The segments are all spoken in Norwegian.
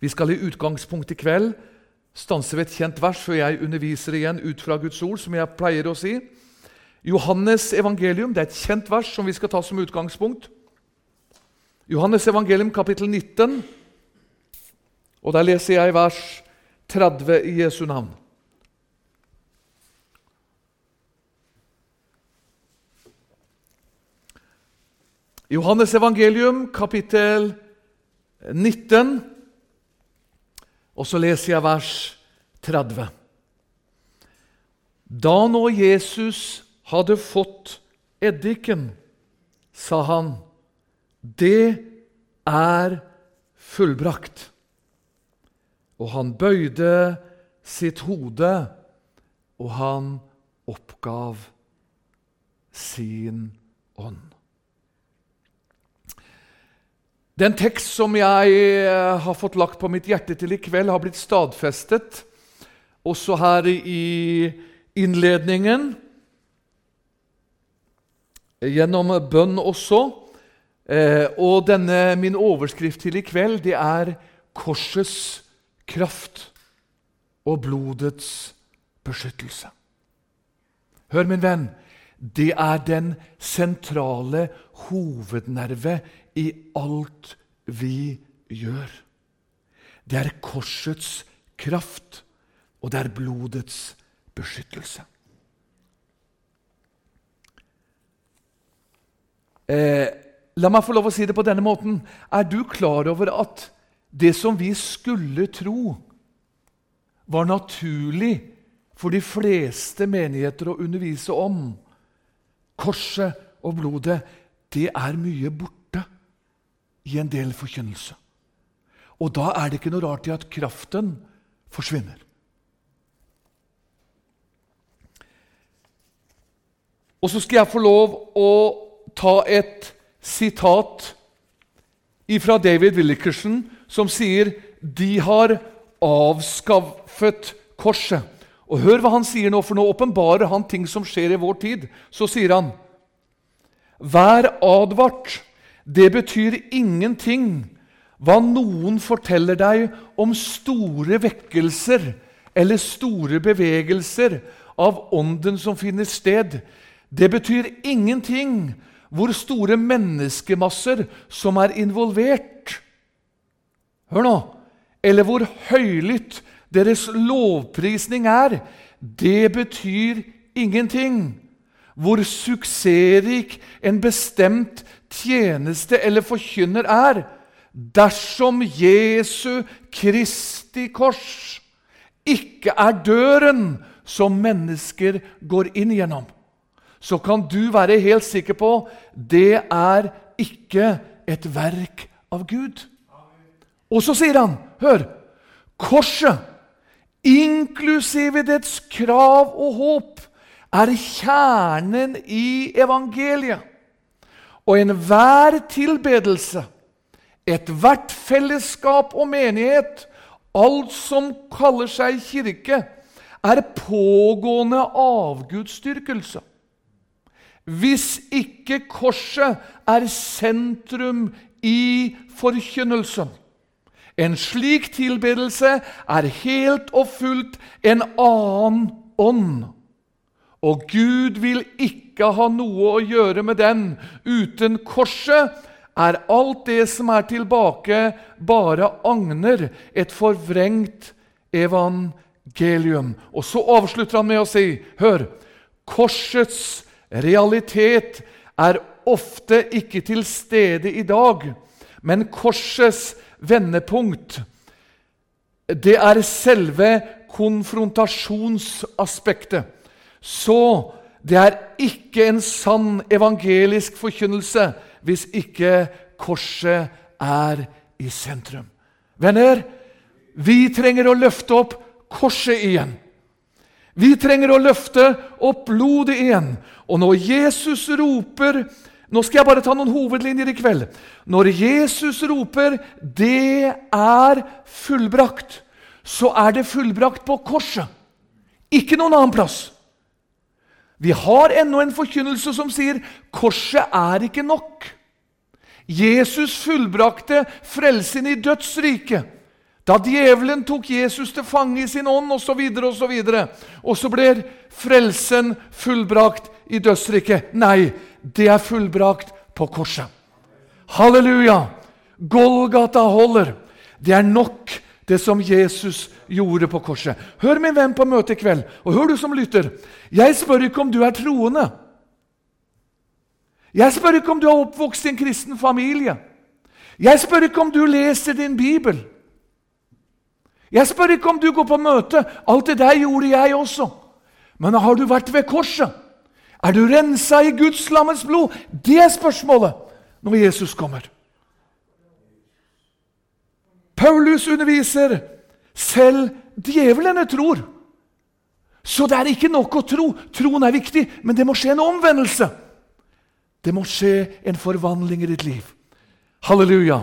Vi skal i utgangspunkt i kveld stanse ved et kjent vers før jeg underviser igjen ut fra Guds ord, som jeg pleier å si. Johannes evangelium det er et kjent vers som vi skal ta som utgangspunkt. Johannes evangelium kapittel 19, og der leser jeg vers 30 i Jesu navn. Johannes evangelium, kapittel 19, og så leser jeg vers 30. Da nå Jesus hadde fått eddiken, sa han, det er fullbrakt. Og han bøyde sitt hode, og han oppgav sin ånd. Den tekst som jeg eh, har fått lagt på mitt hjerte til i kveld, har blitt stadfestet også her i innledningen. Gjennom bønn også. Eh, og denne min overskrift til i kveld det er 'Korsets kraft og blodets beskyttelse'. Hør, min venn. Det er den sentrale hovednerve i alt vi gjør. Det er korsets kraft, og det er blodets beskyttelse. Eh, la meg få lov å si det på denne måten. Er du klar over at det som vi skulle tro var naturlig for de fleste menigheter å undervise om, korset og blodet, det er mye borte i en del forkynnelse. Og da er det ikke noe rart i at kraften forsvinner. Og så skal jeg få lov å ta et sitat fra David Willikerson, som sier de har avskaffet korset. Og Hør hva han sier nå, for nå åpenbarer han ting som skjer i vår tid. Så sier han Vær advart det betyr ingenting hva noen forteller deg om store vekkelser eller store bevegelser av ånden som finner sted. Det betyr ingenting hvor store menneskemasser som er involvert. Hør nå! Eller hvor høylytt deres lovprisning er. Det betyr ingenting. Hvor suksessrik en bestemt tjeneste eller forkynner er, dersom Jesu Kristi kors ikke er døren som mennesker går inn gjennom, så kan du være helt sikker på det er ikke et verk av Gud. Og så sier han, hør Korset, inklusive dets krav og håp, er kjernen i evangeliet. Og enhver tilbedelse, ethvert fellesskap og menighet, alt som kaller seg kirke, er pågående avgudsdyrkelse. Hvis ikke korset er sentrum i forkynnelsen. En slik tilbedelse er helt og fullt en annen ånd. Og Gud vil ikke ha noe å gjøre med den. Uten korset er alt det som er tilbake, bare agner, et forvrengt evangelium. Og så avslutter han med å si, hør, korsets realitet er ofte ikke til stede i dag, men korsets vendepunkt det er selve konfrontasjonsaspektet så det er ikke en sann evangelisk forkynnelse hvis ikke korset er i sentrum. Venner, vi trenger å løfte opp korset igjen. Vi trenger å løfte opp blodet igjen. Og når Jesus roper Nå skal jeg bare ta noen hovedlinjer i kveld. Når Jesus roper 'Det er fullbrakt', så er det fullbrakt på korset. Ikke noen annen plass. Vi har ennå en forkynnelse som sier korset er ikke nok. Jesus fullbrakte frelsen i dødsriket. Da djevelen tok Jesus til fange i sin ånd, osv., og, så videre, og så ble frelsen fullbrakt i dødsriket. Nei, det er fullbrakt på korset. Halleluja! Golgata holder. Det er nok, det som Jesus gjorde på korset. Hør min venn på møtet i kveld, og hør du som lytter. Jeg spør ikke om du er troende. Jeg spør ikke om du er oppvokst i en kristen familie. Jeg spør ikke om du leser din bibel. Jeg spør ikke om du går på møte. Alt det der gjorde jeg også. Men har du vært ved korset? Er du rensa i Guds lammets blod? Det er spørsmålet når Jesus kommer. Paulus underviser selv djevlene tror. Så det er ikke nok å tro. Troen er viktig, men det må skje en omvendelse. Det må skje en forvandling i ditt liv. Halleluja.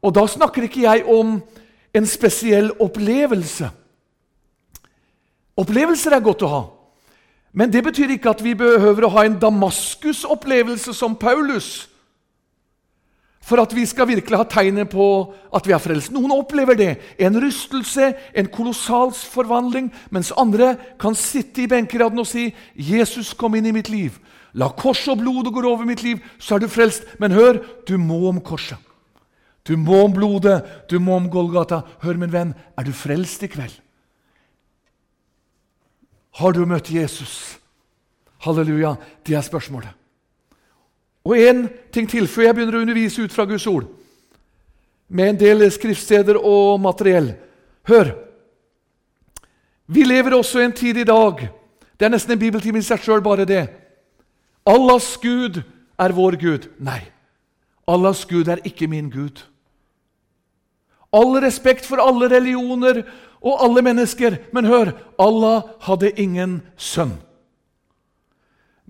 Og da snakker ikke jeg om en spesiell opplevelse. Opplevelser er godt å ha, men det betyr ikke at vi behøver å ha en Damaskus-opplevelse som Paulus for at vi skal virkelig ha tegnet på at vi er frelst. Noen opplever det. En rystelse, en kolossals forvandling. Mens andre kan sitte i benkeraden og si 'Jesus, kom inn i mitt liv'. La kors og blodet gå over mitt liv, så er du frelst. Men hør, du må om korset. Du må om blodet, du må om Golgata. Hør, min venn, er du frelst i kveld? Har du møtt Jesus? Halleluja, det er spørsmålet. Og én ting til før jeg begynner å undervise ut fra Guds ord, med en del skriftsteder og materiell. Hør! Vi lever også en tid i dag Det er nesten en bibeltime i seg sjøl, bare det. Allahs Gud er vår Gud. Nei, Allahs Gud er ikke min Gud. All respekt for alle religioner og alle mennesker. Men hør Allah hadde ingen sønn.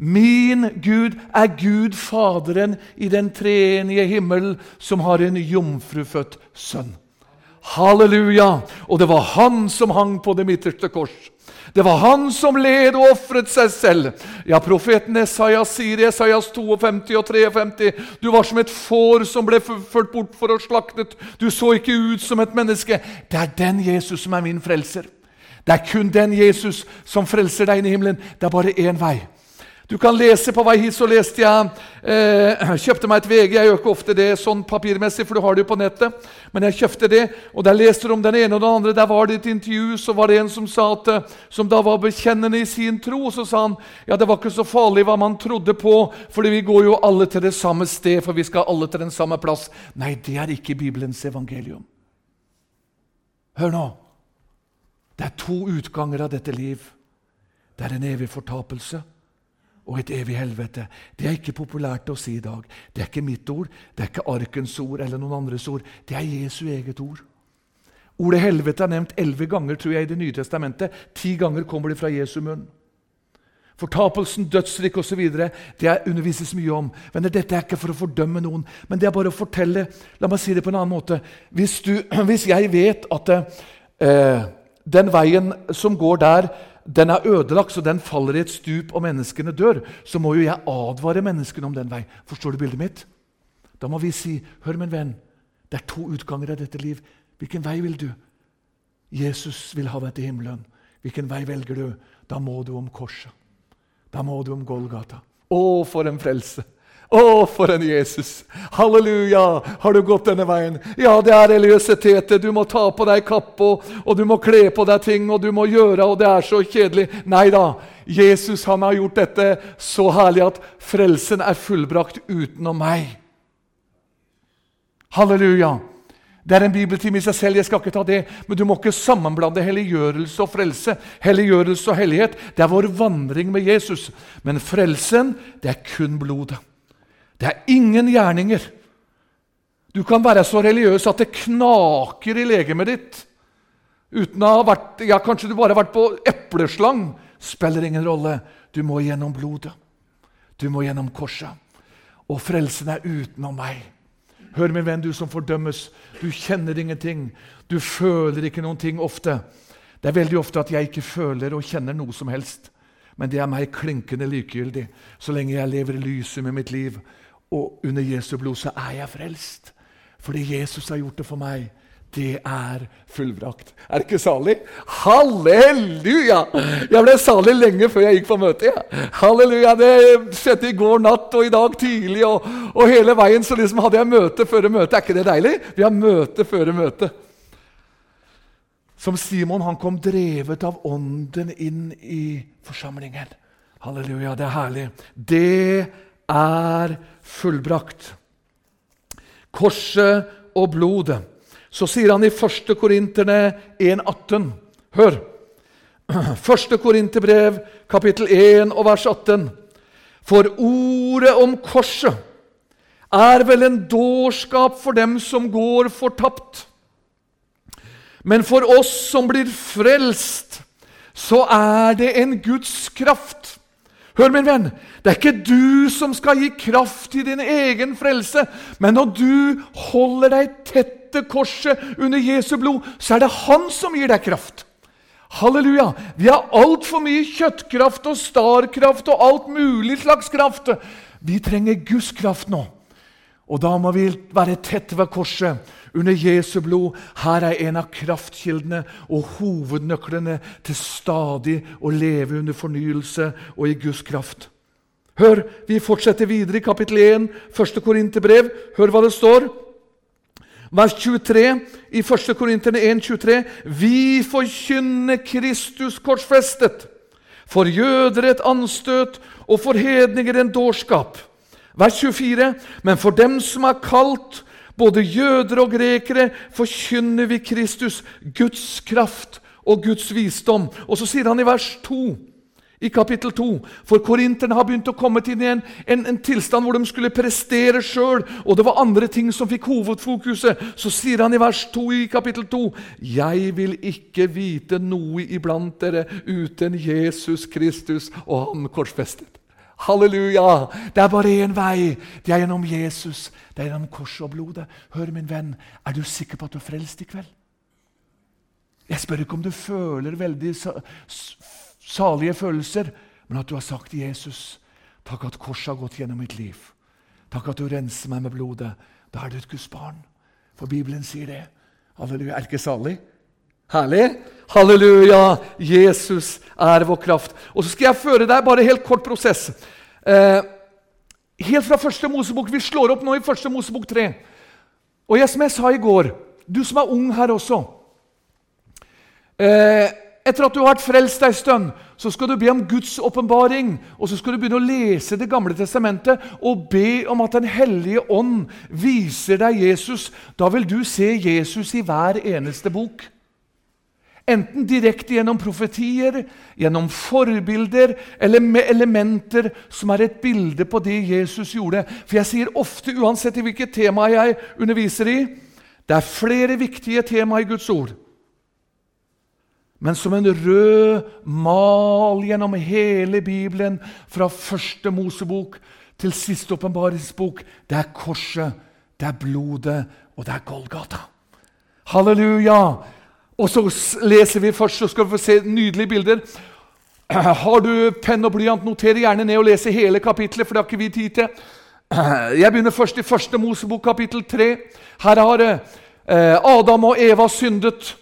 Min Gud er Gud Faderen i den treenige himmel, som har en jomfrufødt sønn. Halleluja! Og det var han som hang på det midterste kors. Det var han som led og ofret seg selv. Ja, Profeten Esaias sier i Esaias 52 og 53 Du var som et får som ble ført bort for å slaktet. Du så ikke ut som et menneske. Det er den Jesus som er min frelser. Det er kun den Jesus som frelser deg inn i himmelen. Det er bare én vei. Du kan lese på vei hit, så leste jeg eh, Kjøpte meg et VG. Jeg gjør ikke ofte det sånn papirmessig, for du har det jo på nettet. Men jeg kjøpte det, og der leste du om den ene og den andre. Der var det et intervju, så var det en som sa at, eh, som da var bekjennende i sin tro. Så sa han ja, det var ikke så farlig hva man trodde på, fordi vi går jo alle til det samme sted, for vi skal alle til den samme plass. Nei, det er ikke Bibelens evangelium. Hør nå. Det er to utganger av dette liv. Det er en evig fortapelse og et evig helvete. Det er ikke populært å si i dag. Det er ikke mitt ord, det er ikke arkens ord eller noen andres ord. Det er Jesu eget ord. Ordet helvete er nevnt elleve ganger tror jeg, i Det nye testamentet. Ti ganger kommer det fra Jesu munn. Fortapelsen, dødsrik osv. Det undervises mye om. Men Dette er ikke for å fordømme noen, men det er bare å fortelle. La meg si det på en annen måte. Hvis, du, hvis jeg vet at eh, den veien som går der, den er ødelagt, så den faller i et stup, og menneskene dør, så må jo jeg advare menneskene om den vei. Forstår du bildet mitt? Da må vi si, 'Hør, min venn, det er to utganger av dette liv. Hvilken vei vil du?' Jesus vil ha deg til himmelen. Hvilken vei velger du? Da må du om korset. Da må du om Golgata. Å, for en frelse! Å, for en Jesus! Halleluja! Har du gått denne veien? Ja, det er religiøsitetet. Du må ta på deg kappe, og du må kle på deg ting, og du må gjøre, og det er så kjedelig. Nei da. Jesus han har gjort dette så herlig at frelsen er fullbrakt utenom meg. Halleluja! Det er en bibeltime i seg selv, jeg skal ikke ta det, men du må ikke sammenblande helliggjørelse og frelse. Helliggjørelse og hellighet, det er vår vandring med Jesus. Men frelsen, det er kun blodet. Det er ingen gjerninger. Du kan være så religiøs at det knaker i legemet ditt. Uten å ha vært, ja, Kanskje du bare har vært på epleslang. Spiller ingen rolle. Du må gjennom blodet. Du må gjennom korset. Og frelsen er utenom meg. Hør, min venn, du som fordømmes. Du kjenner ingenting. Du føler ikke noen ting ofte. Det er veldig ofte at jeg ikke føler og kjenner noe som helst. Men det er meg klinkende likegyldig så lenge jeg lever i lyset med mitt liv og under Jesu blod så er jeg frelst. Fordi Jesus har gjort det for meg. det er fullbrakt. Er det ikke salig? Halleluja! Jeg ble salig lenge før jeg gikk på møte. Ja. Halleluja, Det skjedde i går natt og i dag tidlig, og, og hele veien så liksom hadde jeg møte før møte. Er ikke det deilig? Vi har møte før møte. Som Simon, han kom drevet av Ånden inn i forsamlingen. Halleluja, det er herlig. Det er fullbrakt. Korset og blodet. Så sier han i 1. Korinterne 1,18. Hør! 1. Korinterbrev, kapittel 1 og vers 18. For ordet om korset er vel en dårskap for dem som går fortapt. Men for oss som blir frelst, så er det en Guds kraft. Hør, min venn, det er ikke du som skal gi kraft til din egen frelse, men når du holder deg tett til korset under Jesu blod, så er det Han som gir deg kraft. Halleluja! Vi har altfor mye kjøttkraft og starkraft og alt mulig slags kraft. Vi trenger Guds kraft nå. Og da må vi være tett ved korset, under Jesu blod. Her er en av kraftkildene og hovednøklene til stadig å leve under fornyelse og i Guds kraft. Hør, Vi fortsetter videre i kapittel 1, første Korinterbrev. Hør hva det står. Vers 23 i 1. Korinterne 1, 23. Vi forkynner Kristus korsfestet. For jøder et anstøt og for hedninger en dårskap. Vers 24.: Men for dem som er kalt, både jøder og grekere, forkynner vi Kristus, Guds kraft og Guds visdom. Og så sier han i vers 2 i kapittel 2. For korinterne har begynt å komme til en, en, en tilstand hvor de skulle prestere sjøl, og det var andre ting som fikk hovedfokuset. Så sier han i vers 2 i kapittel 2.: Jeg vil ikke vite noe iblant dere uten Jesus Kristus og Han korsfestet. Halleluja! Det er bare én vei. Det er gjennom Jesus. Det er gjennom korset og blodet. Hør, min venn, er du sikker på at du er frelst i kveld? Jeg spør ikke om du føler veldig salige følelser, men at du har sagt til Jesus Takk at korset har gått gjennom mitt liv. Takk at du renser meg med blodet. Da er du et Guds barn. For Bibelen sier det. Halleluja. Er ikke salig? Herlig? Halleluja! Jesus er vår kraft. Og så skal jeg føre deg bare helt kort prosess. Eh, helt fra første Mosebok. Vi slår opp nå i første Mosebok 3. Og jeg, som jeg sa i går, du som er ung her også eh, etter at du har vært frelst ei stund, så skal du be om Guds åpenbaring. Og så skal du begynne å lese Det gamle testamentet og be om at Den hellige ånd viser deg Jesus. Da vil du se Jesus i hver eneste bok. Enten direkte gjennom profetier, gjennom forbilder eller med elementer som er et bilde på det Jesus gjorde. For jeg sier ofte, uansett i hvilket tema jeg underviser i, det er flere viktige tema i Guds ord. Men som en rød mal gjennom hele Bibelen, fra første Mosebok til siste åpenbaringsbok, det er korset, det er blodet, og det er Golgata. Halleluja! Og så leser vi først, så skal vi få se nydelige bilder. Har du penn og blyant, noter gjerne ned og lese hele kapittelet, for det har ikke vi tid til. Jeg begynner først i første Mosebok, kapittel 3. Her har eh, Adam og Eva syndet.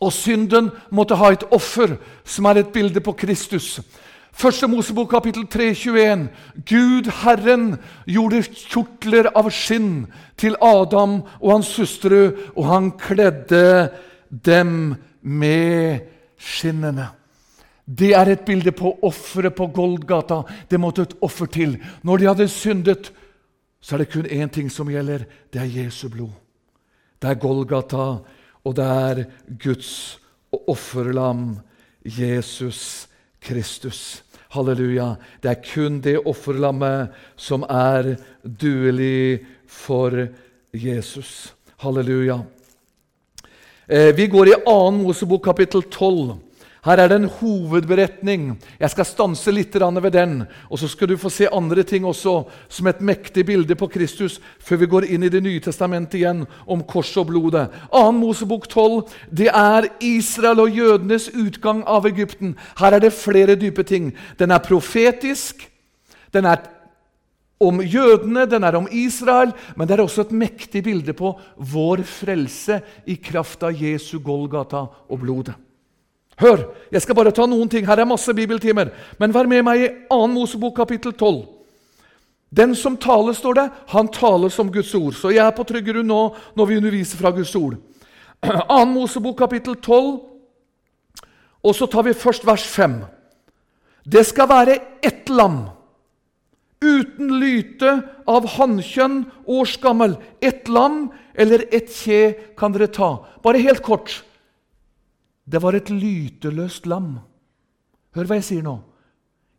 Og synden måtte ha et offer, som er et bilde på Kristus. Første Mosebok kapittel 3, 21. Gud Herren gjorde kjortler av skinn til Adam og hans søstre, og han kledde dem med skinnene. Det er et bilde på offeret på Goldgata. Det måtte et offer til. Når de hadde syndet, så er det kun én ting som gjelder. Det er Jesu blod. Det er Golgata og det er Guds offerlam, Jesus Kristus. Halleluja. Det er kun det offerlammet som er duelig for Jesus. Halleluja. Eh, vi går i 2. Mosebok kapittel 12. Her er det en hovedberetning. Jeg skal stanse litt ved den. Og så skal du få se andre ting også, som et mektig bilde på Kristus, før vi går inn i Det nye testamentet igjen, om kors og blodet. 2. Mosebok 12 det er Israel og jødenes utgang av Egypten. Her er det flere dype ting. Den er profetisk, den er om jødene, den er om Israel, men det er også et mektig bilde på vår frelse i kraft av Jesu Golgata og blodet. Hør, jeg skal bare ta noen ting. Her er masse bibeltimer. Men vær med meg i 2. Mosebok kapittel 12. Den som taler, står det, han taler som Guds ord. Så jeg er på trygg grunn nå når vi underviser fra Guds ord. 2. Mosebok kapittel 12, og så tar vi først vers 5. Det skal være ett lam uten lyte av hannkjønn, årsgammel. Ett lam eller ett kje kan dere ta. Bare helt kort. Det var et lyteløst lam. Hør hva jeg sier nå.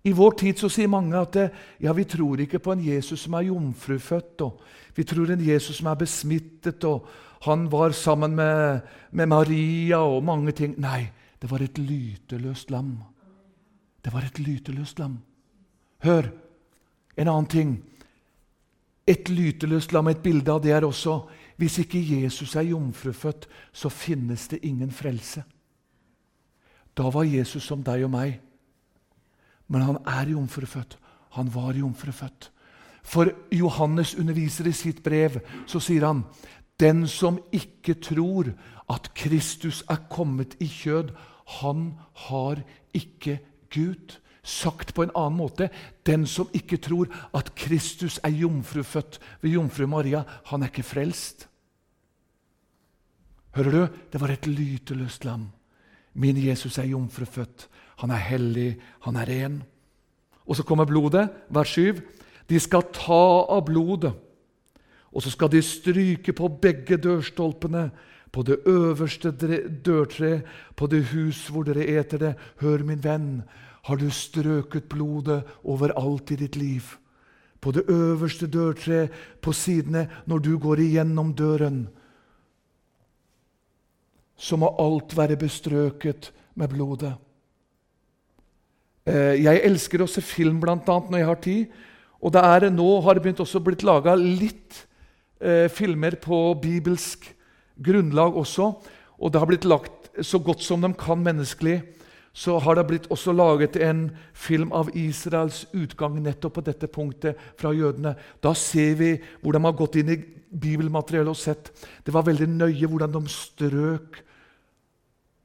I vår tid så sier mange at ja, vi tror ikke på en Jesus som er jomfrufødt. og Vi tror en Jesus som er besmittet, og han var sammen med, med Maria og mange ting. Nei, det var et lyteløst lam. Det var et lyteløst lam. Hør, en annen ting. Et lyteløst La meg et bilde av det er også hvis ikke Jesus er jomfrufødt, så finnes det ingen frelse. Da var Jesus som deg og meg. Men han er jomfrufødt. Han var jomfrufødt. For Johannes underviser i sitt brev, så sier han den som ikke tror at Kristus er kommet i kjød, han har ikke Gud. Sagt på en annen måte den som ikke tror at Kristus er jomfrufødt ved jomfru Maria, han er ikke frelst. Hører du? Det var et lyteløst lam. Min Jesus er jomfrufødt. Han er hellig, han er ren. Og så kommer blodet, vers 7. De skal ta av blodet, og så skal de stryke på begge dørstolpene, på det øverste dørtre, på det hus hvor dere eter det. Hør, min venn, har du strøket blodet overalt i ditt liv. På det øverste dørtreet, på sidene, når du går igjennom døren så må alt være bestrøket med blodet. Eh, jeg elsker å se film annet, når jeg har tid. Og det er, nå har det også blitt laga litt eh, filmer på bibelsk grunnlag også. Og det har blitt lagt så godt som de kan menneskelig. Så har det blitt også laget en film av Israels utgang nettopp på dette punktet fra jødene. Da ser vi hvordan de har gått inn i bibelmateriellet og sett. Det var veldig nøye hvordan de strøk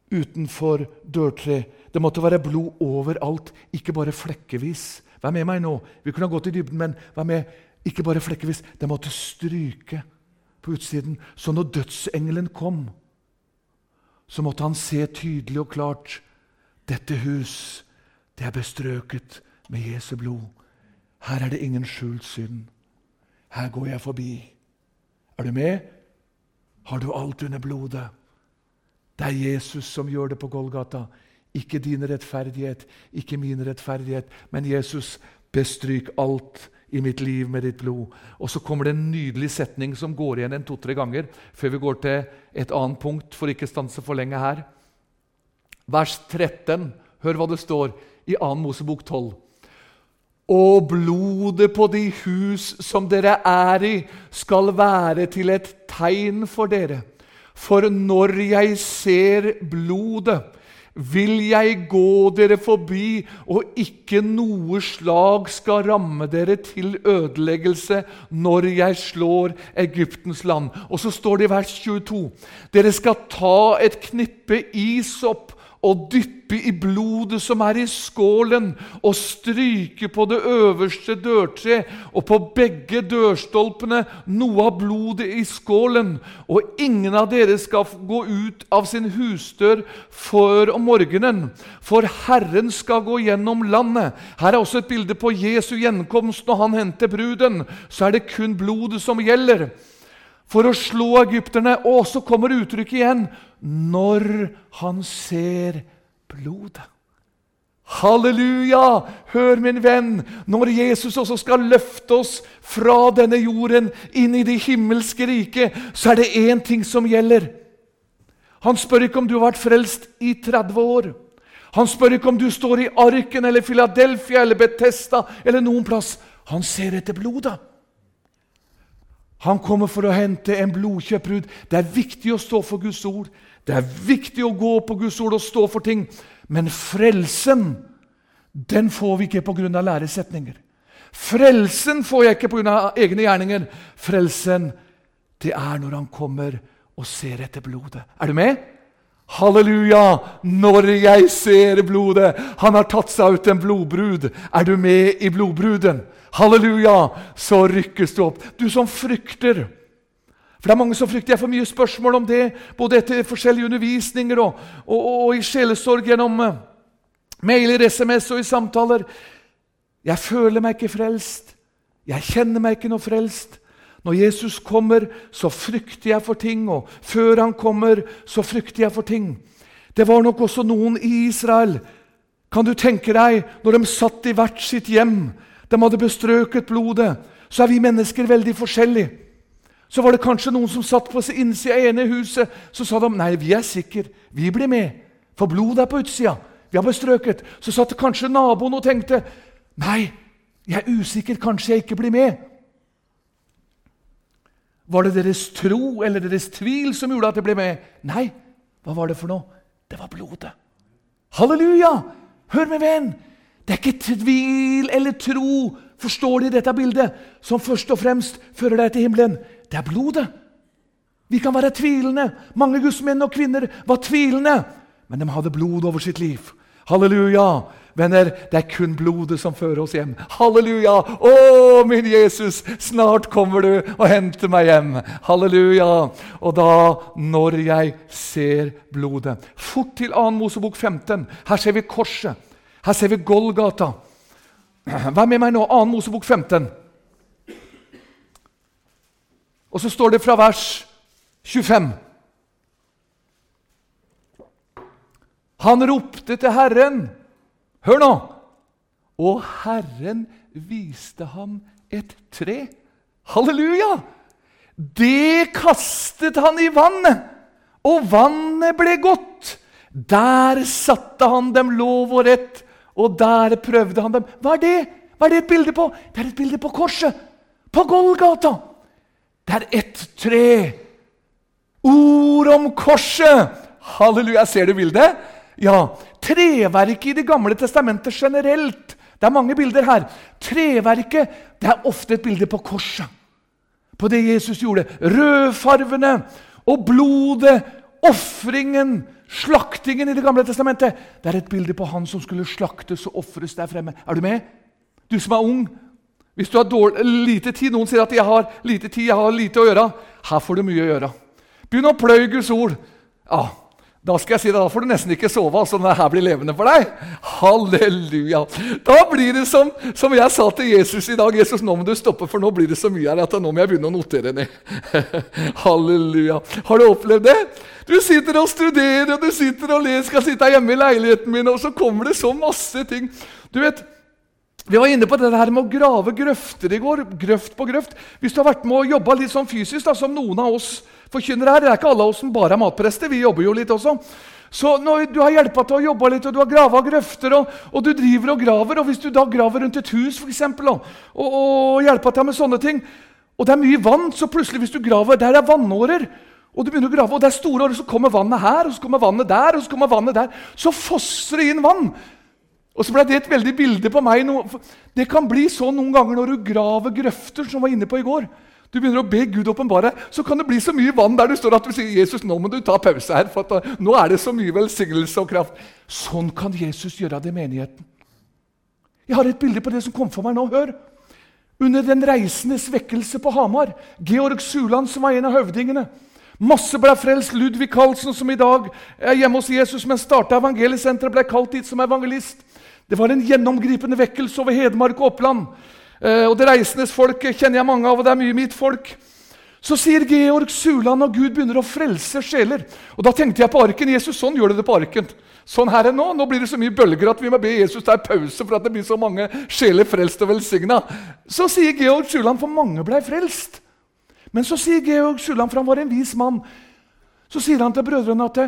utenfor dørtre. Det måtte være blod overalt, ikke bare flekkevis. Vær med meg nå. Vi kunne ha gått i dybden, men vær med. Ikke bare flekkevis. Det måtte stryke på utsiden. Så når dødsengelen kom, så måtte han se tydelig og klart dette hus, det er bestrøket med Jesu blod. Her er det ingen skjult synd. Her går jeg forbi. Er du med? Har du alt under blodet? Det er Jesus som gjør det på Golgata. Ikke din rettferdighet, ikke min rettferdighet, men Jesus, bestryk alt i mitt liv med ditt blod. Og så kommer det en nydelig setning som går igjen en to-tre ganger før vi går til et annet punkt, for ikke stanse for lenge her. Vers 13. Hør hva det står i 2. Mosebok 12. Og blodet på de hus som dere er i, skal være til et tegn for dere. For når jeg ser blodet, vil jeg gå dere forbi, og ikke noe slag skal ramme dere til ødeleggelse når jeg slår Egyptens land. Og så står det i vers 22.: Dere skal ta et knippe isopp og dyppe i blodet som er i skålen, og stryke på det øverste dørtre og på begge dørstolpene noe av blodet i skålen. Og ingen av dere skal gå ut av sin husdør før om morgenen, for Herren skal gå gjennom landet. Her er også et bilde på Jesu gjenkomst når han henter bruden. Så er det kun blodet som gjelder for å slå egypterne. Og så kommer uttrykket igjen når han ser blodet. Halleluja! Hør, min venn, når Jesus også skal løfte oss fra denne jorden inn i det himmelske riket, så er det én ting som gjelder. Han spør ikke om du har vært frelst i 30 år. Han spør ikke om du står i Arken eller Philadelphia eller Betesta eller noen plass. Han ser etter blodet. Han kommer for å hente en blodkjøpt brud. Det er viktig å stå for Guds ord. Det er viktig å gå på Guds ord og stå for ting. Men frelsen den får vi ikke pga. læresetninger. Frelsen får jeg ikke pga. egne gjerninger. Frelsen, det er når han kommer og ser etter blodet. Er du med? Halleluja! Når jeg ser blodet Han har tatt seg ut en blodbrud. Er du med i blodbruden? Halleluja! Så rykkes du opp. Du som frykter. For det er mange som frykter. Jeg får mye spørsmål om det, både etter forskjellige undervisninger og, og, og, og i sjelesorg gjennom uh, mailer, SMS og i samtaler. Jeg føler meg ikke frelst. Jeg kjenner meg ikke noe frelst. Når Jesus kommer, så frykter jeg for ting, og før han kommer, så frykter jeg for ting. Det var nok også noen i Israel. Kan du tenke deg, når de satt i hvert sitt hjem, de hadde bestrøket blodet, så er vi mennesker veldig forskjellige. Så var det kanskje noen som satt på innsida av ene huset. Så sa de nei, vi er sikre, vi blir med, for blodet er på utsida. Vi har bestrøket. Så satt kanskje naboen og tenkte nei, jeg er usikker, kanskje jeg ikke blir med. Var det deres tro eller deres tvil som gjorde at de ble med? Nei. Hva var det for noe? Det var blodet. Halleluja! Hør, min venn! Det er ikke tvil eller tro, forstår de dette bildet, som først og fremst fører deg til himmelen. Det er blodet. Vi kan være tvilende. Mange gudsmenn og kvinner var tvilende, men de hadde blod over sitt liv. Halleluja! Venner, det er kun blodet som fører oss hjem. Halleluja! Å, min Jesus, snart kommer du og henter meg hjem. Halleluja! Og da, når jeg ser blodet Fort til 2. Mosebok 15. Her ser vi korset. Her ser vi Golgata. Vær med meg nå, 2. Mosebok 15. Og så står det fra vers 25. Han ropte til Herren Hør nå! Og Herren viste ham et tre. Halleluja! Det kastet han i vannet, og vannet ble godt. Der satte han dem lov og rett, og der prøvde han dem. Hva er det? Hva er det et bilde på? Det er et bilde på korset. På Golgata. Det er ett tre. Ord om korset. Halleluja. Ser du bildet? Ja, Treverket i Det gamle testamentet generelt Det er mange bilder her. Treverket det er ofte et bilde på korset. På det Jesus gjorde. Rødfarvene og blodet, ofringen, slaktingen i Det gamle testamentet. Det er et bilde på han som skulle slaktes og ofres der fremme. Er du med? Du som er ung. Hvis du har dårlig, lite tid, Noen sier at jeg har lite tid, jeg har lite å gjøre. Her får du mye å gjøre. Begynn å pløye Guds ord. Ja, da skal jeg si det, da får du nesten ikke sove altså når her blir levende for deg. Halleluja. Da blir det som, som jeg sa til Jesus i dag. Jesus, nå må du stoppe, for nå blir det så mye her at nå må jeg begynne å notere ned. Halleluja. Har du opplevd det? Du sitter og studerer, og du sitter og ler. skal sitte hjemme i leiligheten min, og så kommer det så masse ting. Du vet, vi var inne på det her med å grave grøfter i går. Grøft på grøft. Hvis du har vært med og jobba litt sånn fysisk, da, som noen av oss forkynnere her Det er ikke alle oss som bare er matprester. Vi jobber jo litt også. Så når du har hjelpa til å jobbe litt, og du har grava grøfter, og, og, du driver og graver og Hvis du da graver rundt et hus for eksempel, og, og, og hjelper til med sånne ting, og det er mye vann, så plutselig hvis du graver Der er vannårer. Og du begynner å grave, og det er store årer, så kommer vannet her, og så kommer vannet der, og så kommer vannet der. Så fosser det inn vann. Og så ble det et veldig bilde på meg. Det kan bli sånn noen ganger når du graver grøfter, som var inne på i går. Du begynner å be Gud åpenbare, så kan det bli så mye vann der du står at du sier Jesus, nå må du ta pause her, for at, nå er det så mye velsignelse og kraft. Sånn kan Jesus gjøre det i menigheten. Jeg har et bilde på det som kom for meg nå. Hør! Under Den reisendes vekkelse på Hamar, Georg Suland, som var en av høvdingene Masse ble frelst. Ludvig Karlsen, som i dag er hjemme hos Jesus, men starta evangeliesenteret, ble kalt dit som evangelist. Det var en gjennomgripende vekkelse over Hedmark og Oppland. Eh, og Det reisendes folk kjenner jeg mange av, og det er mye mitt folk. Så sier Georg Suland og Gud begynner å frelse sjeler. Og Da tenkte jeg på arken. Jesus, sånn gjør du det på arken. Sånn her er nå. Nå blir det så mye bølger at vi må be Jesus ta en pause for at det blir så mange sjeler frelst og velsigna. Så sier Georg Suland, for mange blei frelst. Men så sier Georg Suland, for han var en vis mann, så sier han til brødrene at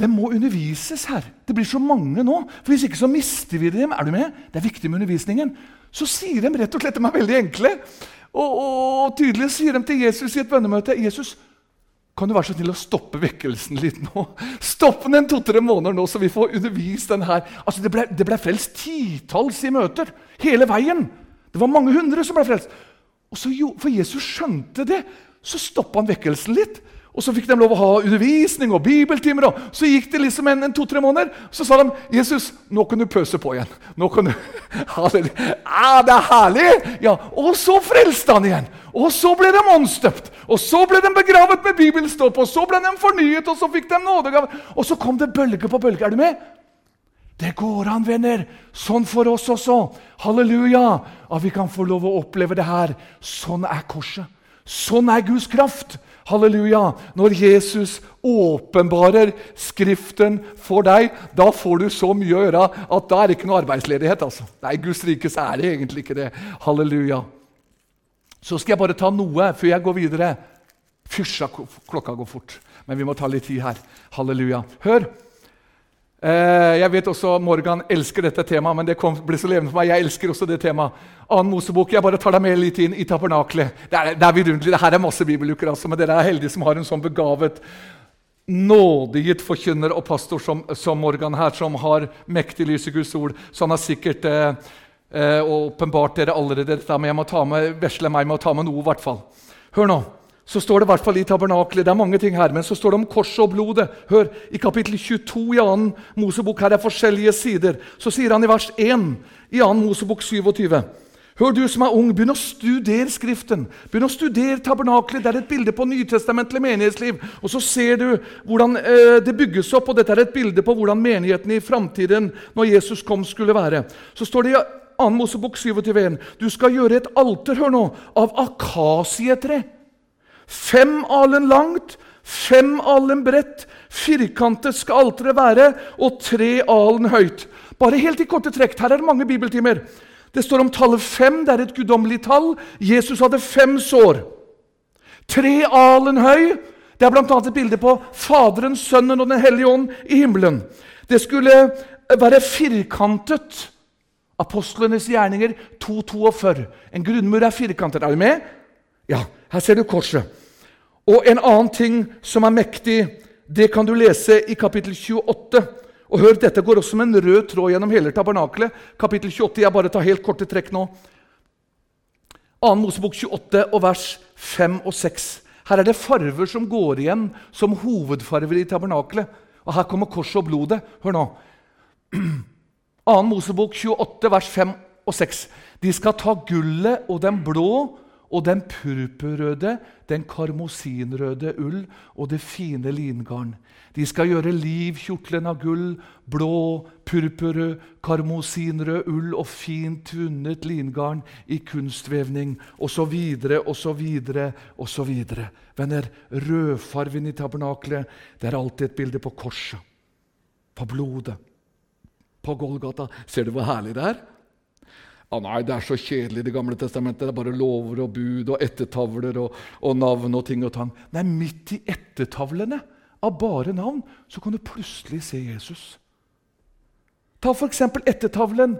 det må undervises her. Det blir så mange nå. for Hvis ikke så mister vi dem. Er du med? Det er viktig med undervisningen. Så sier de rett og slett de er veldig enkle. Og, og, tydelig sier de til Jesus i et bønnemøte Jesus, kan du være så snill å stoppe vekkelsen litt nå? Stopp den to-tre måneder nå, så vi får undervist den her. Altså, Det ble, ble frelst titalls i møter hele veien. Det var mange hundre som ble frelst. Og så, For Jesus skjønte det, så stoppa han vekkelsen litt. Og Så fikk de lov å ha undervisning og bibeltimer. og Så gikk det liksom en, en to-tre måneder. Så sa de Jesus, nå kan du pøse på igjen. Nå kan du, ah, Det er herlig! Ja, Og så frelste han igjen. Og så ble de åndsdøpt. Og så ble de begravet med bibelstopp. Og så ble de fornyet, og så fikk de nådegave. Og så kom det bølge på bølge. Er du med? Det går an, venner. Sånn for oss også. Halleluja! At vi kan få lov å oppleve det her. Sånn er korset. Sånn er Guds kraft. Halleluja! Når Jesus åpenbarer Skriften for deg, da får du så mye å gjøre at da er det ikke noe arbeidsledighet. altså. Nei, Guds rike så er det egentlig ikke det. Halleluja. Så skal jeg bare ta noe før jeg går videre. Fysja, klokka går fort, men vi må ta litt tid her. Halleluja. Hør! Eh, jeg vet også Morgan elsker dette temaet, men det kom, ble så levende for meg. Jeg elsker også det temaet. Annen Mosebok. Jeg bare tar deg med litt inn i tabernaklet. Det er, det er. Det her er masse bibeluker, altså, men dere er heldige som har en sånn begavet, nådiget forkynner og pastor som, som, Morgan her, som har mektig lys i Guds ord. Så han har sikkert eh, eh, åpenbart dere allerede dette, men jeg må ta med, vesle meg med å ta med noe, i hvert fall. Hør nå så står det i hvert fall i tabernaklet. Det er mange ting her, men så står det om korset og blodet. Hør, I kapittel 22 i 2. Mosebok her er forskjellige sider. Så sier han i vers 1 i 2. Mosebok 27. Hør, du som er ung, begynn å studere Skriften. Begynn å studere tabernaklet. Det er et bilde på nytestamentlig menighetsliv. Og så ser du hvordan eh, det bygges opp, og dette er et bilde på hvordan menigheten i framtiden, når Jesus kom, skulle være. Så står det i 2. Mosebok 27 du skal gjøre et alter hør nå, av akasietre. Fem alen langt, fem alen bredt. Firkantet skal alteret være, og tre alen høyt. Bare helt i korte trekk. Her er det mange bibeltimer. Det står om tallet fem. Det er et guddommelig tall. Jesus hadde fem sår. Tre alen høy. Det er bl.a. et bilde på Faderen, Sønnen og Den hellige ånd i himmelen. Det skulle være firkantet. Apostlenes gjerninger 2.42. En grunnmur er firkantet. Er du med? Ja, her ser du korset. Og en annen ting som er mektig, det kan du lese i kapittel 28. Og hør, Dette går også som en rød tråd gjennom hele tabernakelet. Kapittel 28, Jeg bare tar helt korte trekk nå. 2. Mosebok 28 og vers 5 og 6. Her er det farver som går igjen som hovedfarver i tabernakelet. Og her kommer korset og blodet. Hør nå. 2. Mosebok 28, vers 5 og 6. De skal ta gullet og den blå og den purpurrøde, den karmosinrøde ull og det fine lingarn. De skal gjøre livkjortelen av gull, blå, purpurrød, karmosinrød ull og fint vunnet lingarn i kunstvevning, osv., osv., osv. Venner, rødfarven i tabernaklet det er alltid et bilde på korset, på blodet, på Golgata. Ser du hvor herlig det er? Ah, nei, det er så kjedelig Det gamle testamentet. Det er bare lover og bud og ettertavler og, og navn og ting og tang. Nei, midt i ettertavlene av bare navn så kan du plutselig se Jesus. Ta f.eks. ettertavlen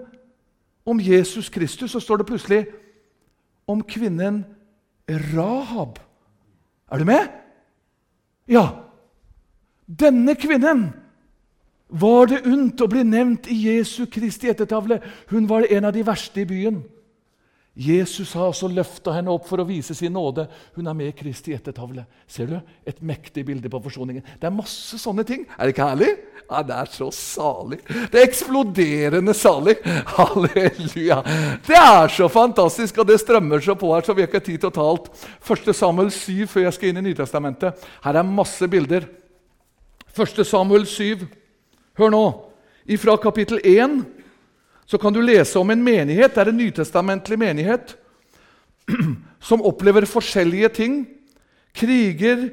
om Jesus Kristus, så står det plutselig om kvinnen Rahab. Er du med? Ja. Denne kvinnen var det unt å bli nevnt i Jesu Kristi ettertavle. Hun var en av de verste i byen. Jesus har også løfta henne opp for å vise sin nåde. Hun er med i Kristi ettertavle. Ser du? Et mektig bilde på forsoningen. Det er masse sånne ting. Er det ikke herlig? Ja, Det er så salig. Det er eksploderende salig. Halleluja. Det er så fantastisk, og det strømmer så på her, så vi har ikke tid til å ta alt. 1. Samuel 7 før jeg skal inn i Nytestamentet. Her er masse bilder. 1. Samuel 7. Hør nå. Fra kapittel 1 så kan du lese om en menighet. Det er en nytestamentlig menighet som opplever forskjellige ting. Kriger,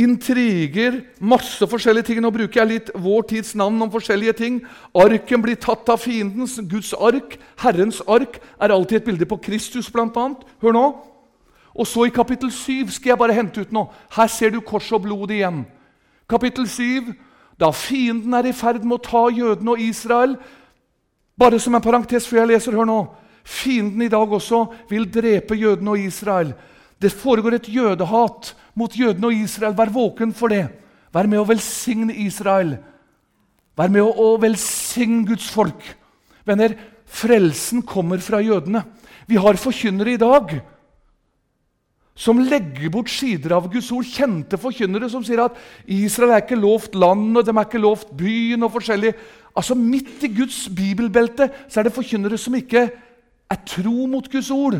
intriger, masse forskjellige ting. Nå bruker jeg litt vår tids navn om forskjellige ting. Arken blir tatt av fiendens. Guds ark, Herrens ark, er alltid et bilde på Kristus, bl.a. Hør nå. Og så i kapittel 7 skal jeg bare hente ut noe. Her ser du kors og blod igjen. Kapittel 7 da fienden er i ferd med å ta jødene og Israel Bare som en parentes før jeg leser, hør nå. Fienden i dag også vil drepe jødene og Israel. Det foregår et jødehat mot jødene og Israel. Vær våken for det. Vær med å velsigne Israel. Vær med å velsigne Guds folk. Venner, frelsen kommer fra jødene. Vi har forkynnere i dag som legger bort sider av Guds ord. Kjente forkynnere som sier at Israel er ikke lovt land, og de er ikke lovt byen og forskjellig. Altså Midt i Guds bibelbelte så er det forkynnere som ikke er tro mot Guds ord.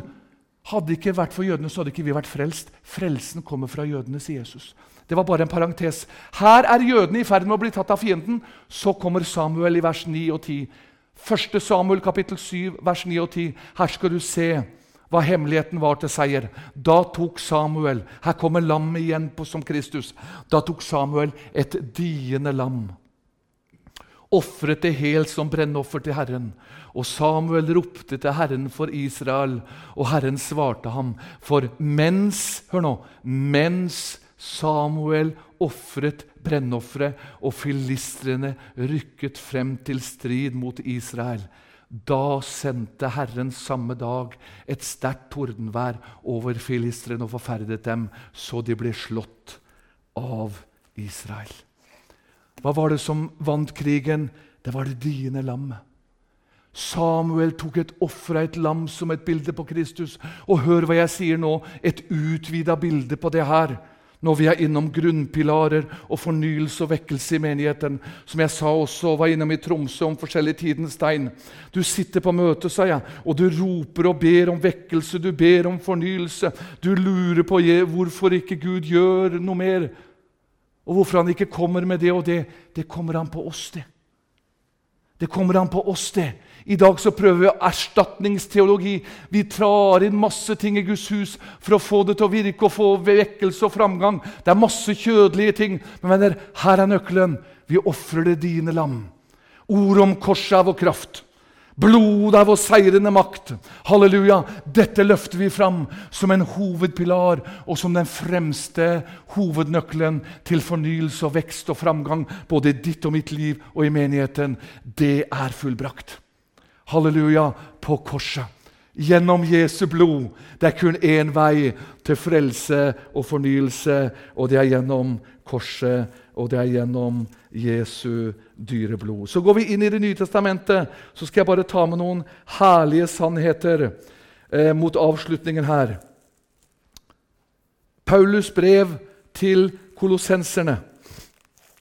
Hadde ikke vært for jødene, så hadde ikke vi vært frelst. Frelsen kommer fra jødene, sier Jesus. Det var bare en parentes. Her er jødene i ferd med å bli tatt av fienden. Så kommer Samuel i vers 9 og 10. Første Samuel kapittel 7, vers 9 og 10. Her skal du se hva hemmeligheten var til seier. Da tok Samuel Her kommer lammet igjen på som Kristus. Da tok Samuel et diende lam. Ofret det helt som brennoffer til Herren. Og Samuel ropte til Herren for Israel, og Herren svarte ham. For mens hør nå, mens Samuel ofret brennofferet, og filistrene rykket frem til strid mot Israel, da sendte Herren samme dag et sterkt tordenvær over filistrene og forferdet dem, så de ble slått av Israel. Hva var det som vant krigen? Det var det diende lammet. Samuel tok et offer av et lam som et bilde på Kristus. Og hør hva jeg sier nå, et utvida bilde på det her. Når vi er innom grunnpilarer og fornyelse og vekkelse i menigheten. Som jeg sa også var innom i Tromsø om forskjellige tidens tegn. Du sitter på møte, sa jeg, og du roper og ber om vekkelse, du ber om fornyelse. Du lurer på hvorfor ikke Gud gjør noe mer. Og hvorfor han ikke kommer med det og det, det kommer han på oss, det. Det kommer han på oss, det. I dag så prøver vi erstatningsteologi. Vi trar inn masse ting i Guds hus for å få det til å virke og få vekkelse og framgang. Det er masse kjødelige ting. Men venner, her er nøkkelen. Vi ofrer det dine lam. Ord om korset er vår kraft. Blod er vår seirende makt. Halleluja! Dette løfter vi fram som en hovedpilar og som den fremste hovednøkkelen til fornyelse og vekst og framgang både i ditt og mitt liv og i menigheten. Det er fullbrakt. Halleluja! På korset. Gjennom Jesu blod. Det er kun én vei til frelse og fornyelse, og det er gjennom korset, og det er gjennom Jesu dyre blod. Så går vi inn i Det nye testamentet, så skal jeg bare ta med noen herlige sannheter eh, mot avslutningen her. Paulus brev til kolossenserne.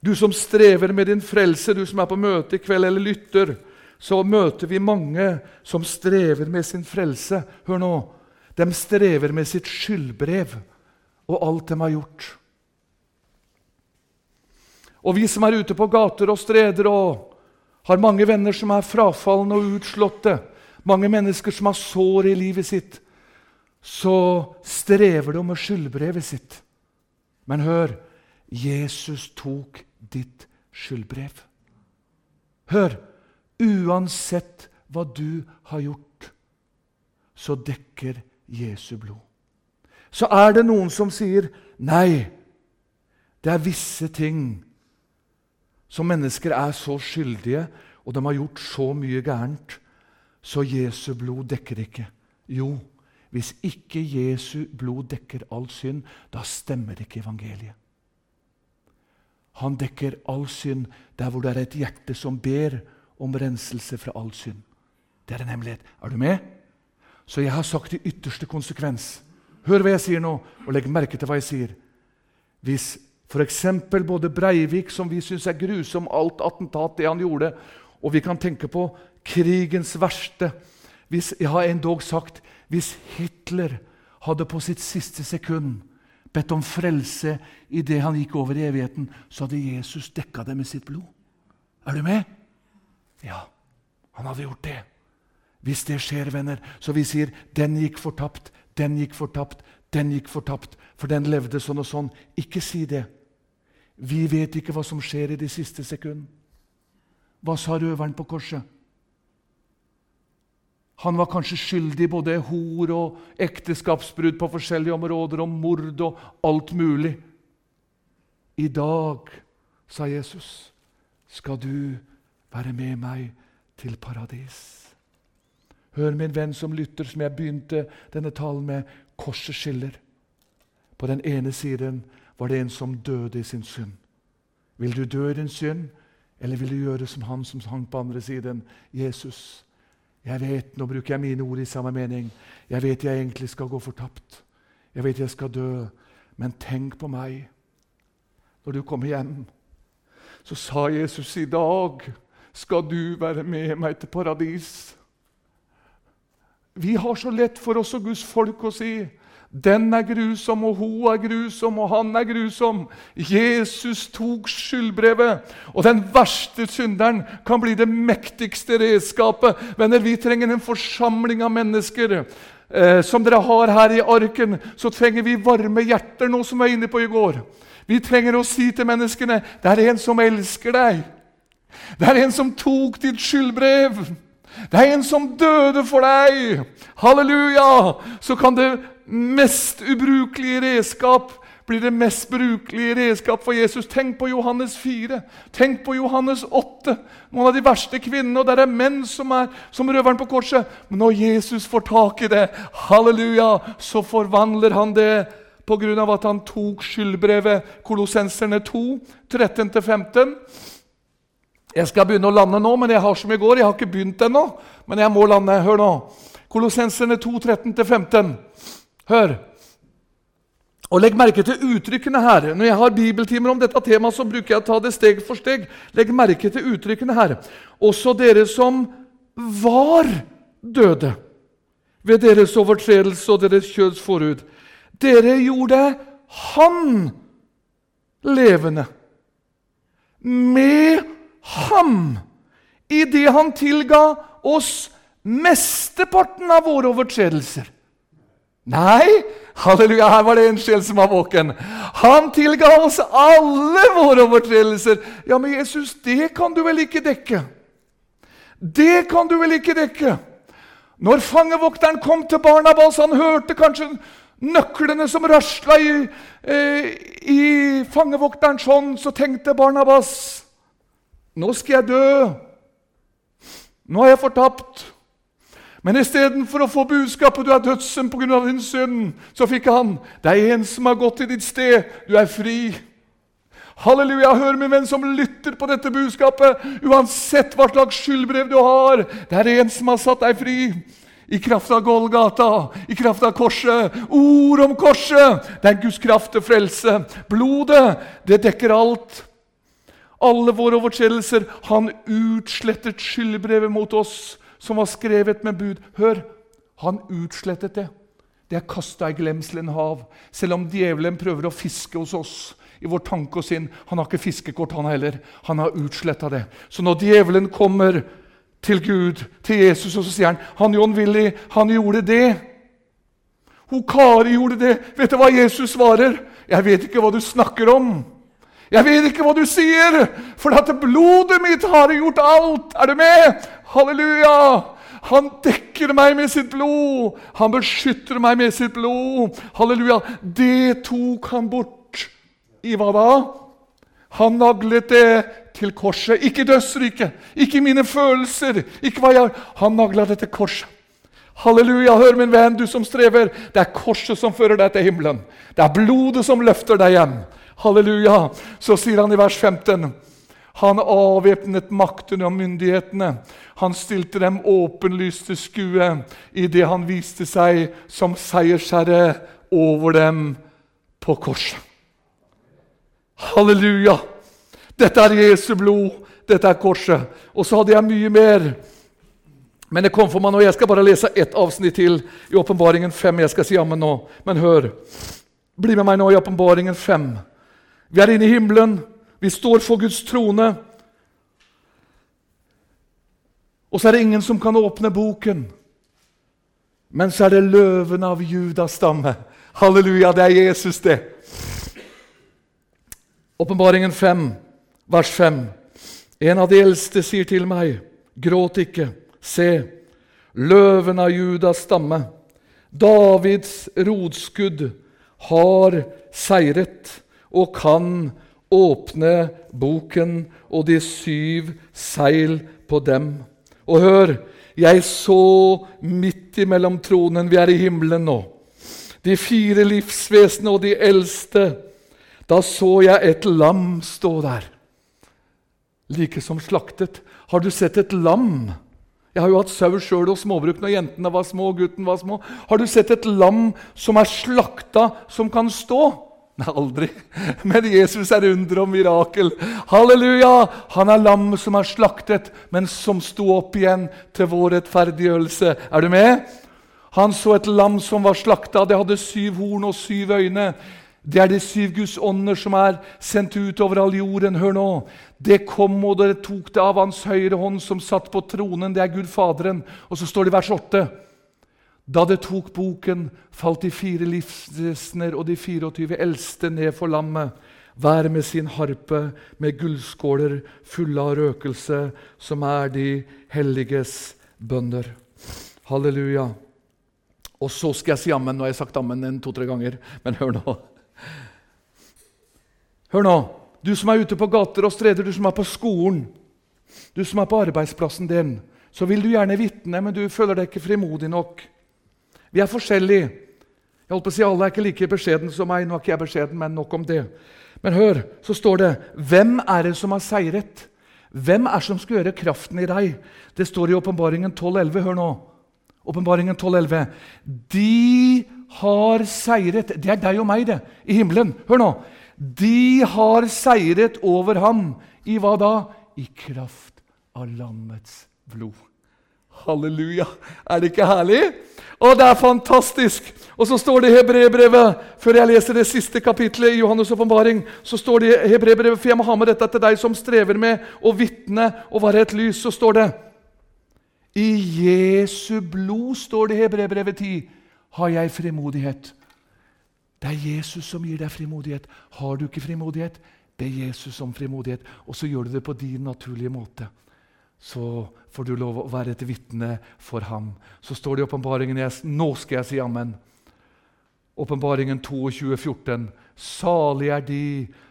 Du som strever med din frelse, du som er på møte i kveld eller lytter, så møter vi mange som strever med sin frelse. Hør nå. De strever med sitt skyldbrev og alt de har gjort. Og vi som er ute på gater og streder og har mange venner som er frafalne og utslåtte, mange mennesker som har sår i livet sitt, så strever de med skyldbrevet sitt. Men hør Jesus tok ditt skyldbrev. Hør! Uansett hva du har gjort, så dekker Jesu blod. Så er det noen som sier nei, det er visse ting som mennesker er så skyldige, og de har gjort så mye gærent, så Jesu blod dekker ikke. Jo, hvis ikke Jesu blod dekker all synd, da stemmer ikke evangeliet. Han dekker all synd der hvor det er et hjerte som ber om renselse fra all synd. Det er en hemmelighet. Er du med? Så jeg har sagt i ytterste konsekvens Hør hva jeg sier nå, og legg merke til hva jeg sier. Hvis F.eks. både Breivik, som vi syns er grusom, alt attentat, det han gjorde. Og vi kan tenke på krigens verste. Hvis, jeg har endog sagt hvis Hitler hadde på sitt siste sekund bedt om frelse idet han gikk over i evigheten, så hadde Jesus dekka det med sitt blod. Er du med? Ja, han hadde gjort det. Hvis det skjer, venner, så vi sier 'den gikk fortapt', 'den gikk fortapt', 'den gikk fortapt', for den levde sånn og sånn. Ikke si det. Vi vet ikke hva som skjer i de siste sekund. Hva sa røveren på korset? Han var kanskje skyldig både hor og ekteskapsbrudd på forskjellige områder, og mord og alt mulig. I dag, sa Jesus, skal du være med meg til paradis. Hør, min venn som lytter, som jeg begynte denne talen med. Korset skiller. På den ene siden var det en som døde i sin synd. Vil du dø i din synd, eller vil du gjøre som han som hang på andre siden? Jesus, Jeg vet, Nå bruker jeg mine ord i samme mening. Jeg vet jeg egentlig skal gå fortapt. Jeg vet jeg skal dø. Men tenk på meg når du kommer hjem. Så sa Jesus i dag skal du være med meg til paradis. Vi har så lett for oss og Guds folk å si den er grusom, og hun er grusom, og han er grusom. Jesus tok skyldbrevet, og den verste synderen kan bli det mektigste redskapet. Venner, vi trenger en forsamling av mennesker. Eh, som dere har her i arken, så trenger vi varme hjerter, noe som jeg var inne på i går. Vi trenger å si til menneskene det er en som elsker deg. Det er en som tok ditt skyldbrev. Det er en som døde for deg. Halleluja! Så kan det mest ubrukelige redskap bli det mest brukelige redskap for Jesus. Tenk på Johannes 4. Tenk på Johannes 8. Noen av de verste kvinnene. Og der er menn som er som røveren på korset. Men når Jesus får tak i det, halleluja, så forvandler han det pga. at han tok skyldbrevet Kolossenserne 2, 13-15. Jeg skal begynne å lande nå, men jeg har som i går. Jeg har ikke begynt ennå, men jeg må lande. Hør nå. Kolossenserne 2, 13-15. Hør. Og Legg merke til uttrykkene her. Når jeg har bibeltimer om dette temaet, så bruker jeg å ta det steg for steg. Legg merke til uttrykkene her. Også dere som var døde ved deres overtredelse og deres kjøds forhud. Dere gjorde Han levende. Med ham, idet han tilga oss mesteparten av våre overtredelser. Nei, halleluja, her var det en sjel som var våken. Han tilga oss alle våre overtredelser. Ja, men Jesus, det kan du vel ikke dekke? Det kan du vel ikke dekke? Når fangevokteren kom til Barnabas, han hørte kanskje nøklene som rasla i, eh, i fangevokterens hånd, så tenkte Barnabas Nå skal jeg dø. Nå er jeg fortapt. Men istedenfor å få budskapet 'du er dødsen pga. din synd', så fikk han 'det er en som har gått til ditt sted, du er fri'. Halleluja, hør min venn som lytter på dette budskapet. Uansett hva slags skyldbrev du har, det er en som har satt deg fri. I kraft av Golgata, i kraft av korset. Ord om korset! Det er Guds kraft til frelse. Blodet, det dekker alt. Alle våre overtredelser. Han utslettet skyldbrevet mot oss som var skrevet med bud. Hør, han utslettet det. Det er kasta i glemselen hav. Selv om djevelen prøver å fiske hos oss i vår tanke og sinn. Han har ikke fiskekort, han heller. Han har utsletta det. Så når djevelen kommer til Gud, til Jesus, og så sier han han John Willy, han gjorde det. Hun Kari gjorde det. Vet du hva Jesus svarer? Jeg vet ikke hva du snakker om. Jeg vet ikke hva du sier, for at blodet mitt har gjort alt. Er du med? Halleluja! Han dekker meg med sitt blod. Han beskytter meg med sitt blod. Halleluja! Det tok han bort. I hva da? Han naglet det til korset. Ikke dødsriket, ikke mine følelser. ikke hva jeg... Han nagla det til korset. Halleluja, hør min venn, du som strever. Det er korset som fører deg til himmelen. Det er blodet som løfter deg hjem. Halleluja! Så sier han i vers 15 han avvæpnet maktene og myndighetene. Han stilte dem åpenlyst til skue idet han viste seg som seiersherre over dem på korset. Halleluja! Dette er Jesu blod. Dette er korset. Og så hadde jeg mye mer. Men det kom for meg nå. Jeg skal bare lese ett avsnitt til i Åpenbaringen 5. Jeg skal si jammen nå. Men hør. Bli med meg nå i Åpenbaringen 5. Vi er inne i himmelen. Vi står for Guds trone. Og så er det ingen som kan åpne boken. Men så er det løven av Judas stamme. Halleluja, det er Jesus, det. Åpenbaringen 5, vers 5. En av de eldste sier til meg, gråt ikke. Se, løven av Judas stamme, Davids rodskudd, har seiret og kan åpne boken og de syv seil på dem. Og hør, jeg så midt imellom tronen Vi er i himmelen nå. De fire livsvesenene og de eldste. Da så jeg et lam stå der, like som slaktet. Har du sett et lam Jeg har jo hatt sau sjøl og småbruk når jentene var små og gutten var små. Har du sett et lam som er slakta, som kan stå? Nei, aldri. Men Jesus er under og mirakel. Halleluja! Han er lammet som er slaktet, men som sto opp igjen til vår rettferdiggjørelse. Er du med? Han så et lam som var slakta. Det hadde syv horn og syv øyne. Det er de syv Guds ånder som er sendt ut over all jorden. Hør nå. Det kom, og dere tok det av Hans høyre hånd, som satt på tronen. Det er Gud Faderen. Og så står det i vers 8. Da det tok boken, falt de fire livsvesener og de 24 eldste ned for lammet, hver med sin harpe, med gullskåler fulle av røkelse, som er de helliges bønder. Halleluja. Og så skal jeg si ammen. Nå har jeg sagt ammen en to-tre ganger, men hør nå. Hør nå, du som er ute på gater og streder, du som er på skolen, du som er på arbeidsplassen din, så vil du gjerne vitne, men du føler deg ikke frimodig nok. Vi er forskjellige. Jeg holdt på å si Alle er ikke like beskjeden som meg. Nå er ikke jeg beskjeden, men nok om det. Men hør, så står det Hvem er det som har seiret? Hvem er det som skal gjøre kraften i deg? Det står i Åpenbaringen 12,11. Hør nå. Åpenbaringen 12,11. De har seiret Det er deg og meg, det, i himmelen. Hør nå. De har seiret over ham. I hva da? I kraft av lammets blod. Halleluja! Er det ikke herlig? Å, det er fantastisk! Og så står det i Hebrebrevet, før jeg leser det siste kapitlet i Johannes' åpenbaring, så står det i Hebrebrevet, for jeg må ha med dette til deg som strever med å vitne og være et lys, så står det I Jesu blod, står det i Hebrebrevet 10, har jeg frimodighet det er Jesus som gir deg frimodighet. Har du ikke frimodighet, det er Jesus som frimodighet. Og så gjør du det på din naturlige måte. Så får du lov å være et vitne for ham. Så står det i åpenbaringen Nå skal jeg si amen. Åpenbaringen 22, 14. Salig er de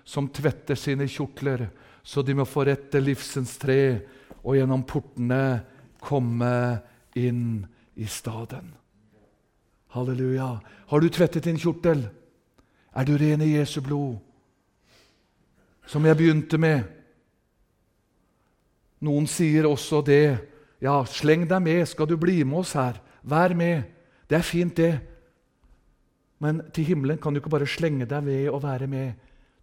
som tvetter sine kjortler, så de må forrette livsens tre og gjennom portene komme inn i staden. Halleluja. Har du tvettet din kjortel? Er du ren i Jesu blod? Som jeg begynte med. Noen sier også det. Ja, sleng deg med, skal du bli med oss her? Vær med. Det er fint, det. Men til himmelen kan du ikke bare slenge deg ved og være med.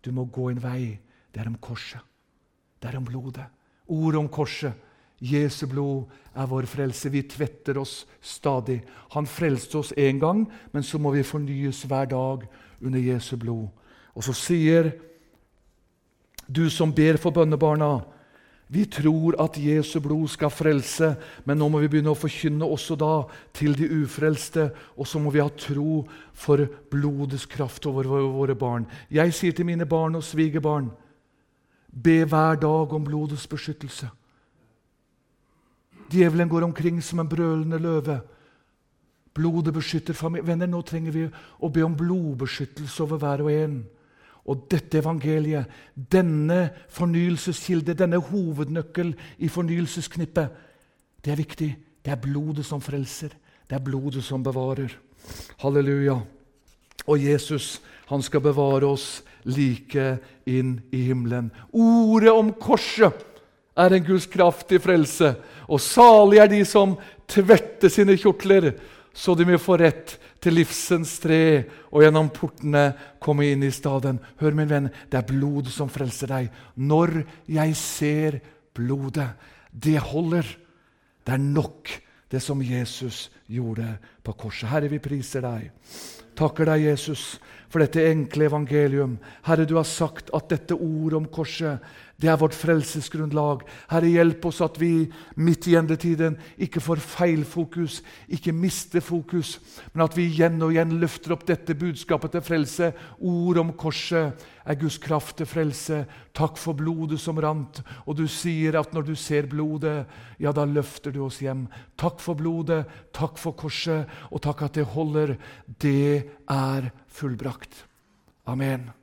Du må gå en vei. Det er om korset. Det er om blodet. Ordet om korset. Jesu blod er vår frelse. Vi tvetter oss stadig. Han frelste oss én gang, men så må vi fornyes hver dag under Jesu blod. Og så sier du som ber for bønnebarna vi tror at Jesu blod skal frelse, men nå må vi begynne å forkynne også da til de ufrelste. Og så må vi ha tro for blodets kraft over våre barn. Jeg sier til mine barn og svigerbarn be hver dag om blodets beskyttelse. Djevelen går omkring som en brølende løve. Blodet beskytter familien. Venner, nå trenger vi å be om blodbeskyttelse over hver og en. Og dette evangeliet, denne fornyelseskilde, denne hovednøkkel i fornyelsesknippet, det er viktig. Det er blodet som frelser. Det er blodet som bevarer. Halleluja. Og Jesus, han skal bevare oss like inn i himmelen. Ordet om korset er en Guds kraftig frelse. Og salig er de som tvetter sine kjortler, så de vil få rett til livsens tre og gjennom portene komme inn i staden. Hør, min venn, det er blod som frelser deg. Når jeg ser blodet, det holder. Det er nok, det som Jesus gjorde på korset. Herre, vi priser deg. Takker deg, Jesus, for dette enkle evangelium. Herre, du har sagt at dette ordet om korset det er vårt frelsesgrunnlag. Herre, hjelp oss at vi midt i endetiden ikke får feil fokus, ikke mister fokus, men at vi igjen og igjen løfter opp dette budskapet til frelse. Ord om korset er Guds kraft til frelse. Takk for blodet som rant. Og du sier at når du ser blodet, ja, da løfter du oss hjem. Takk for blodet, takk for korset, og takk at det holder. Det er fullbrakt. Amen.